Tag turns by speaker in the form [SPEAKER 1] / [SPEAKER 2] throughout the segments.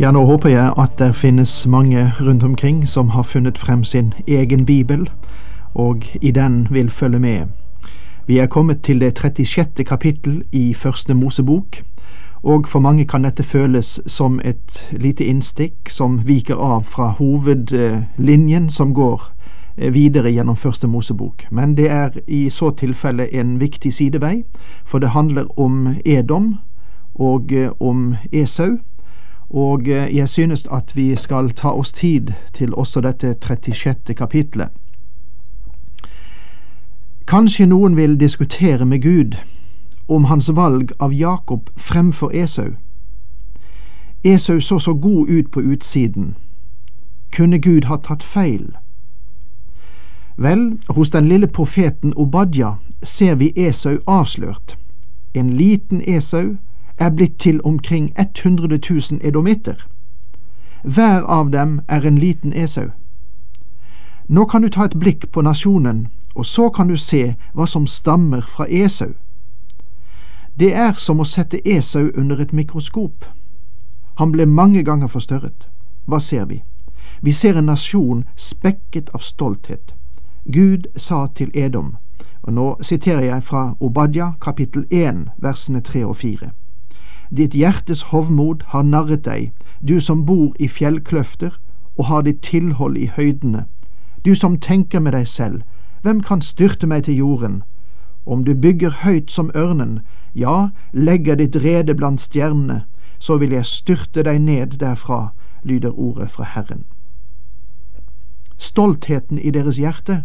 [SPEAKER 1] Ja, nå håper jeg at det finnes mange rundt omkring som har funnet frem sin egen bibel, og i den vil følge med. Vi er kommet til det 36. kapittel i Første Mosebok, og for mange kan dette føles som et lite innstikk som viker av fra hovedlinjen som går eh, videre gjennom Første Mosebok. Men det er i så tilfelle en viktig sidevei, for det handler om Edom og eh, om Esau og eh, jeg synes at vi skal ta oss tid til også dette 36. kapitlet. Kanskje noen vil diskutere med Gud om hans valg av Jakob fremfor Esau. Esau så så god ut på utsiden. Kunne Gud ha tatt feil? Vel, hos den lille profeten Obadja ser vi Esau avslørt. En liten Esau er blitt til omkring 100 000 edomitter. Hver av dem er en liten Esau. Nå kan du ta et blikk på nasjonen, og så kan du se hva som stammer fra Esau. Det er som å sette Esau under et mikroskop. Han ble mange ganger forstørret. Hva ser vi? Vi ser en nasjon spekket av stolthet. Gud sa til Edom, og nå siterer jeg fra Obadja kapittel 1 versene 3 og 4. Ditt hjertes hovmod har narret deg, du som bor i fjellkløfter og har ditt tilhold i høydene, du som tenker med deg selv, hvem kan styrte meg til jorden? Om du bygger høyt som ørnen, ja, legger ditt rede blant stjernene, så vil jeg styrte deg ned derfra, lyder ordet fra Herren. Stoltheten i deres hjerte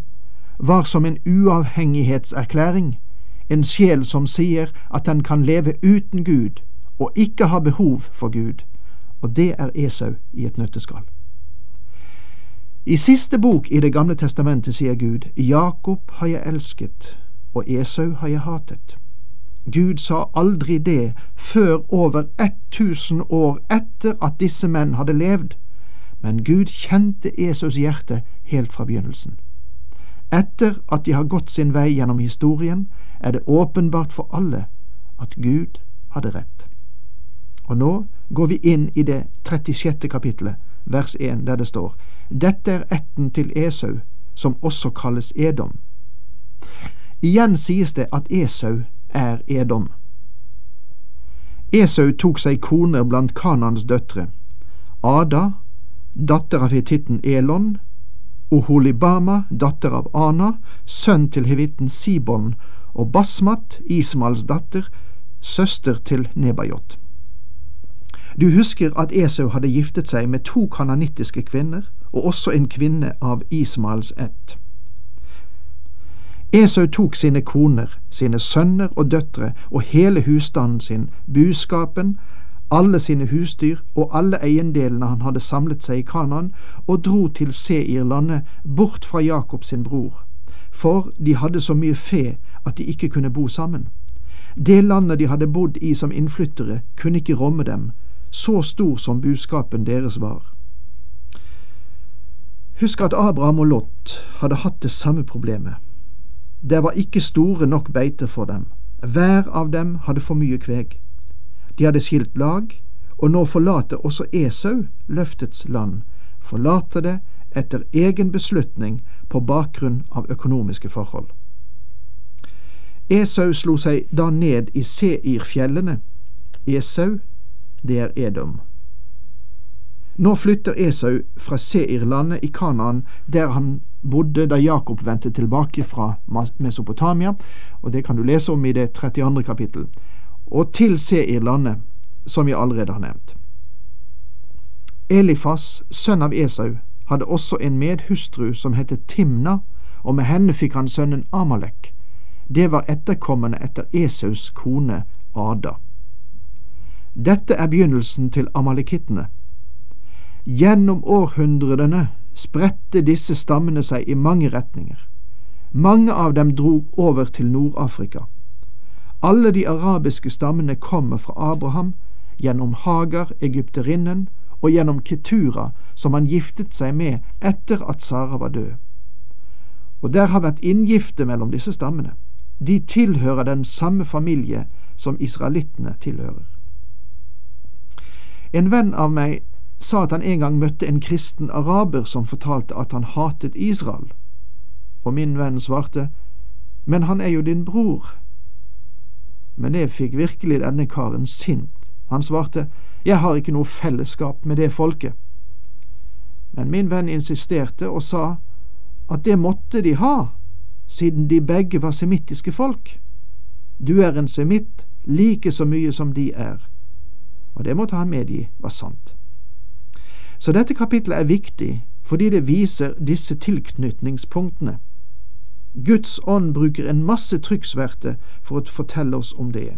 [SPEAKER 1] var som en uavhengighetserklæring, en sjel som sier at den kan leve uten Gud, og ikke har behov for Gud, og det er Esau i et nøtteskall. I siste bok i Det gamle testamentet sier Gud, Jakob har jeg elsket, og Esau har jeg hatet. Gud sa aldri det før over 1000 år etter at disse menn hadde levd, men Gud kjente Esaus hjerte helt fra begynnelsen. Etter at de har gått sin vei gjennom historien, er det åpenbart for alle at Gud hadde rett. Og nå går vi inn i det 36. kapittelet, vers 1, der det står Dette er ætten til Esau, som også kalles Edom. Igjen sies det at Esau er Edom. Esau tok seg koner blant Kanans døtre. Ada, datter av hetitten Elon, Oholibama, datter av Ana, sønn til hevitten Sibon, og Basmat, Ismals datter, søster til Nebajot. Du husker at Esau hadde giftet seg med to kananittiske kvinner, og også en kvinne av Ismaels ett. Esau tok sine koner, sine sønner og døtre og hele husstanden sin, buskapen, alle sine husdyr og alle eiendelene han hadde samlet seg i Kanan, og dro til Seirlandet, bort fra Jakob sin bror, for de hadde så mye fe at de ikke kunne bo sammen. Det landet de hadde bodd i som innflyttere, kunne ikke romme dem, så stor som buskapen deres var. Husk at Abraham og Lot hadde hatt det samme problemet. Det var ikke store nok beiter for dem. Hver av dem hadde for mye kveg. De hadde skilt lag, og nå forlater også Esau løftets land, forlater det etter egen beslutning på bakgrunn av økonomiske forhold. Esau slo seg da ned i Seirfjellene. Esau det er Edom. Nå flytter Esau fra Seirlandet i Kanaan, der han bodde da Jakob vendte tilbake fra Mesopotamia, og det kan du lese om i det 32. kapittel, og til Seirlandet, som jeg allerede har nevnt. Elifas, sønn av Esau, hadde også en medhustru som het Timna, og med henne fikk han sønnen Amalek. Det var etterkommende etter Esaus kone Ada. Dette er begynnelsen til amalekittene. Gjennom århundrene spredte disse stammene seg i mange retninger. Mange av dem drog over til Nord-Afrika. Alle de arabiske stammene kommer fra Abraham, gjennom Hagar, egypterinnen, og gjennom Ketura, som han giftet seg med etter at Sara var død. Og der har vært inngifte mellom disse stammene. De tilhører den samme familie som israelittene tilhører. En venn av meg sa at han en gang møtte en kristen araber som fortalte at han hatet Israel. Og min venn svarte, Men han er jo din bror. Men det fikk virkelig denne karen sint. Han svarte, Jeg har ikke noe fellesskap med det folket. Men min venn insisterte og sa at det måtte de ha, siden de begge var semittiske folk. Du er en semitt like så mye som de er. Og det måtte han medgi var sant. Så dette kapitlet er viktig fordi det viser disse tilknytningspunktene. Guds ånd bruker en masse trykksverte for å fortelle oss om det.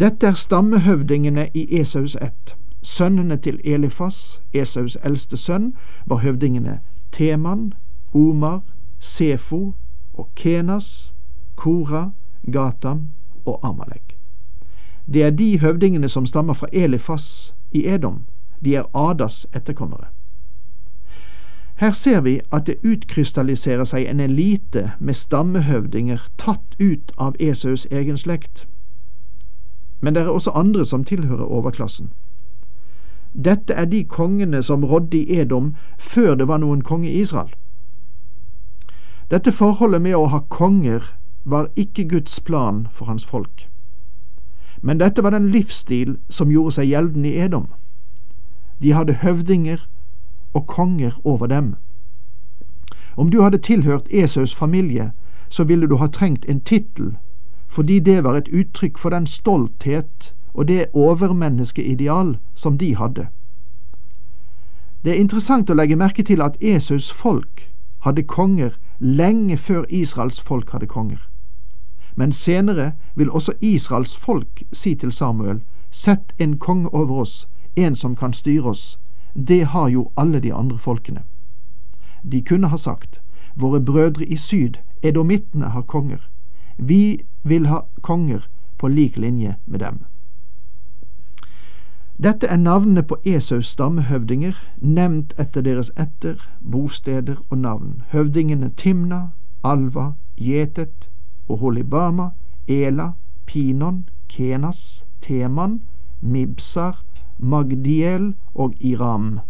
[SPEAKER 1] Dette er stammehøvdingene i Esaus ett. Sønnene til Elifas, Esaus eldste sønn, var høvdingene Teman, Omar, Sefo og Kenas, Kora, Gatam og Amalek. Det er de høvdingene som stammer fra Elifas i Edom. De er Adas etterkommere. Her ser vi at det utkrystalliserer seg en elite med stammehøvdinger tatt ut av Esaus egen slekt. Men det er også andre som tilhører overklassen. Dette er de kongene som rådde i Edom før det var noen konge i Israel. Dette forholdet med å ha konger var ikke Guds plan for hans folk. Men dette var den livsstil som gjorde seg gjeldende i Edom. De hadde høvdinger og konger over dem. Om du hadde tilhørt Esaus familie, så ville du ha trengt en tittel, fordi det var et uttrykk for den stolthet og det overmenneskeideal som de hadde. Det er interessant å legge merke til at Esaus folk hadde konger lenge før Israels folk hadde konger. Men senere vil også Israels folk si til Samuel, Sett en konge over oss, en som kan styre oss, det har jo alle de andre folkene. De kunne ha sagt, våre brødre i syd, edomittene, har konger. Vi vil ha konger på lik linje med dem. Dette er navnene på Esaus stammehøvdinger, nevnt etter deres etter, bosteder og navn. Høvdingene Timna, Alva, Jetet, Oholibama, Ela, Pinon, Kenas, Teman, Mibsar, Magdiel og Iram.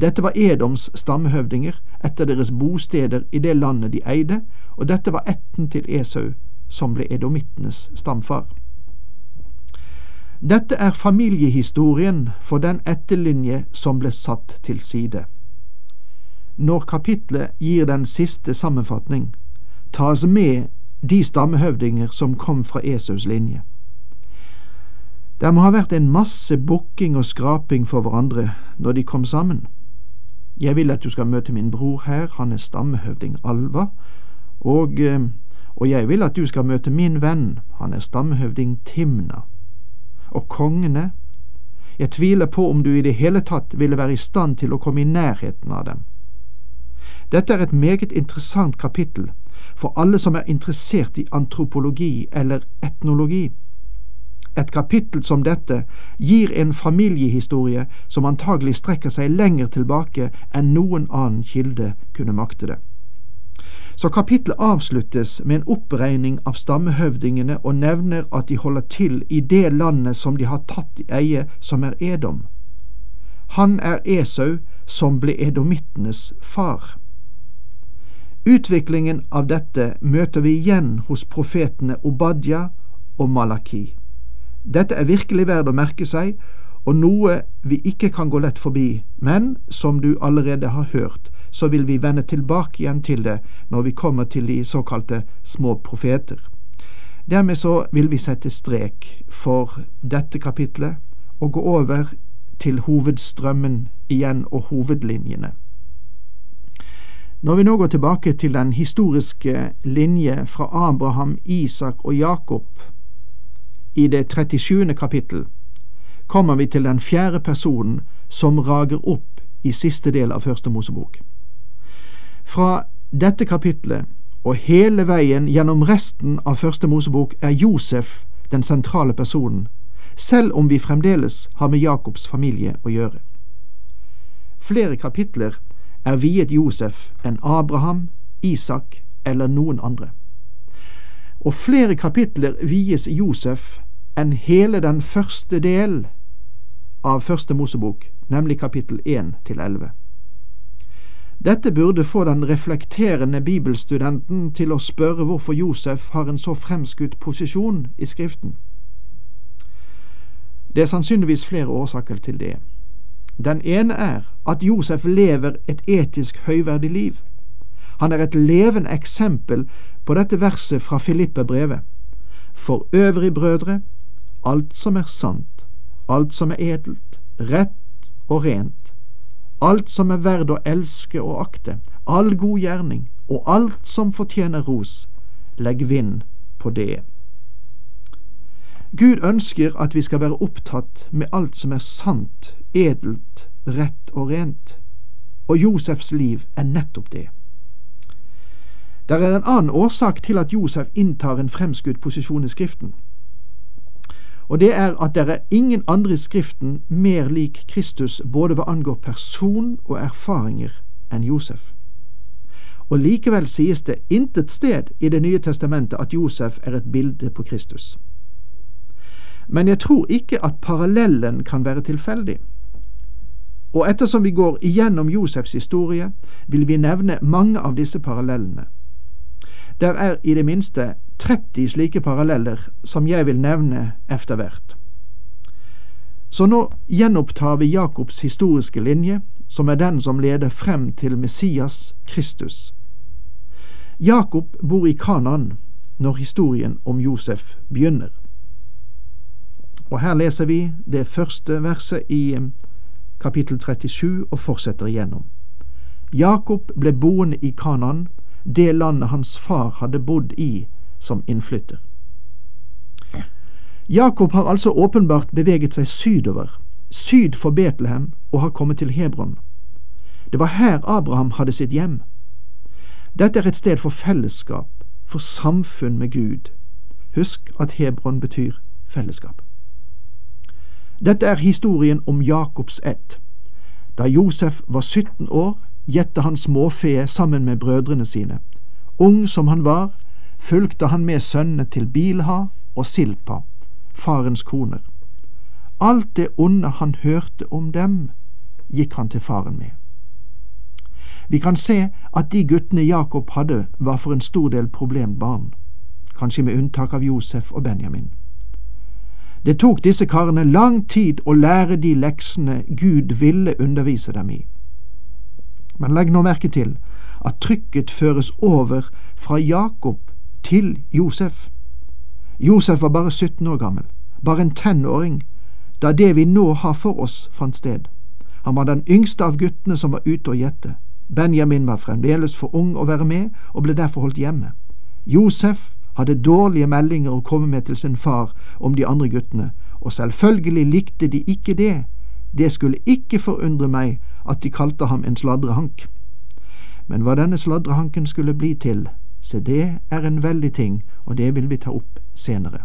[SPEAKER 1] Dette var Edoms stammehøvdinger etter deres bosteder i det landet de eide, og dette var ætten til Esau, som ble edomittenes stamfar. Dette er familiehistorien for den etterlinje som ble satt til side. Når kapitlet gir den siste sammenfatning, tas med de stammehøvdinger som kom fra Esaus linje. Det må ha vært en masse bukking og skraping for hverandre når de kom sammen. Jeg vil at du skal møte min bror her, han er stammehøvding Alva, og, eh, og jeg vil at du skal møte min venn, han er stammehøvding Timna. Og kongene, jeg tviler på om du i det hele tatt ville være i stand til å komme i nærheten av dem. Dette er et meget interessant kapittel for alle som er interessert i antropologi eller etnologi. Et kapittel som dette gir en familiehistorie som antagelig strekker seg lenger tilbake enn noen annen kilde kunne makte det. Så kapittelet avsluttes med en oppregning av stammehøvdingene og nevner at de holder til i det landet som de har tatt i eie, som er Edom. Han er Esau, som ble edomittenes far. Utviklingen av dette møter vi igjen hos profetene Obadja og Malaki. Dette er virkelig verd å merke seg, og noe vi ikke kan gå lett forbi, men som du allerede har hørt, så vil vi vende tilbake igjen til det når vi kommer til de såkalte små profeter. Dermed så vil vi sette strek for dette kapitlet og gå over til hovedstrømmen igjen og hovedlinjene. Når vi nå går tilbake til den historiske linje fra Abraham, Isak og Jakob, i det 37. kapittel, kommer vi til den fjerde personen som rager opp i siste del av Første Mosebok. Fra dette kapitlet og hele veien gjennom resten av Første Mosebok er Josef den sentrale personen, selv om vi fremdeles har med Jakobs familie å gjøre. Flere kapitler er viet Josef enn Abraham, Isak eller noen andre. Og flere kapitler vies Josef enn hele den første del av Første Mosebok, nemlig kapittel 1 til 11. Dette burde få den reflekterende bibelstudenten til å spørre hvorfor Josef har en så fremskutt posisjon i Skriften. Det er sannsynligvis flere årsaker til det. Den ene er at Josef lever et etisk høyverdig liv. Han er et levende eksempel på dette verset fra Filippe-brevet. For øvrig, brødre, alt som er sant, alt som er edelt, rett og rent, alt som er verd å elske og akte, all god gjerning og alt som fortjener ros, legg vind på det. Gud ønsker at vi skal være opptatt med alt som er sant, edelt, rett og rent, og Josefs liv er nettopp det. Der er en annen årsak til at Josef inntar en fremskutt posisjon i Skriften, og det er at det er ingen andre i Skriften mer lik Kristus både hva angår person og erfaringer enn Josef. Og likevel sies det intet sted i Det nye testamentet at Josef er et bilde på Kristus. Men jeg tror ikke at parallellen kan være tilfeldig. Og ettersom vi går igjennom Josefs historie, vil vi nevne mange av disse parallellene. Der er i det minste 30 slike paralleller som jeg vil nevne etter hvert. Så nå gjenopptar vi Jakobs historiske linje, som er den som leder frem til Messias, Kristus. Jakob bor i Kanan når historien om Josef begynner. Og her leser vi det første verset i kapittel 37 og fortsetter igjennom. Jakob ble boende i Kanan, det landet hans far hadde bodd i som innflytter. Jakob har altså åpenbart beveget seg sydover, syd for Betlehem, og har kommet til Hebron. Det var her Abraham hadde sitt hjem. Dette er et sted for fellesskap, for samfunn med Gud. Husk at Hebron betyr fellesskap. Dette er historien om Jakobs ett. Da Josef var 17 år, gjette han småfe sammen med brødrene sine. Ung som han var, fulgte han med sønnene til Bilha og Silpa, farens koner. Alt det onde han hørte om dem, gikk han til faren med. Vi kan se at de guttene Jakob hadde, var for en stor del problembarn, kanskje med unntak av Josef og Benjamin. Det tok disse karene lang tid å lære de leksene Gud ville undervise dem i. Men legg nå merke til at trykket føres over fra Jakob til Josef. Josef var bare 17 år gammel, bare en tenåring, da det vi nå har for oss, fant sted. Han var den yngste av guttene som var ute og gjette. Benjamin var fremdeles for ung å være med, og ble derfor holdt hjemme. Josef hadde dårlige meldinger å komme med til sin far om de andre guttene, og selvfølgelig likte de ikke det. Det skulle ikke forundre meg at de kalte ham en sladrehank. Men hva denne sladrehanken skulle bli til, se det er en veldig ting, og det vil vi ta opp senere.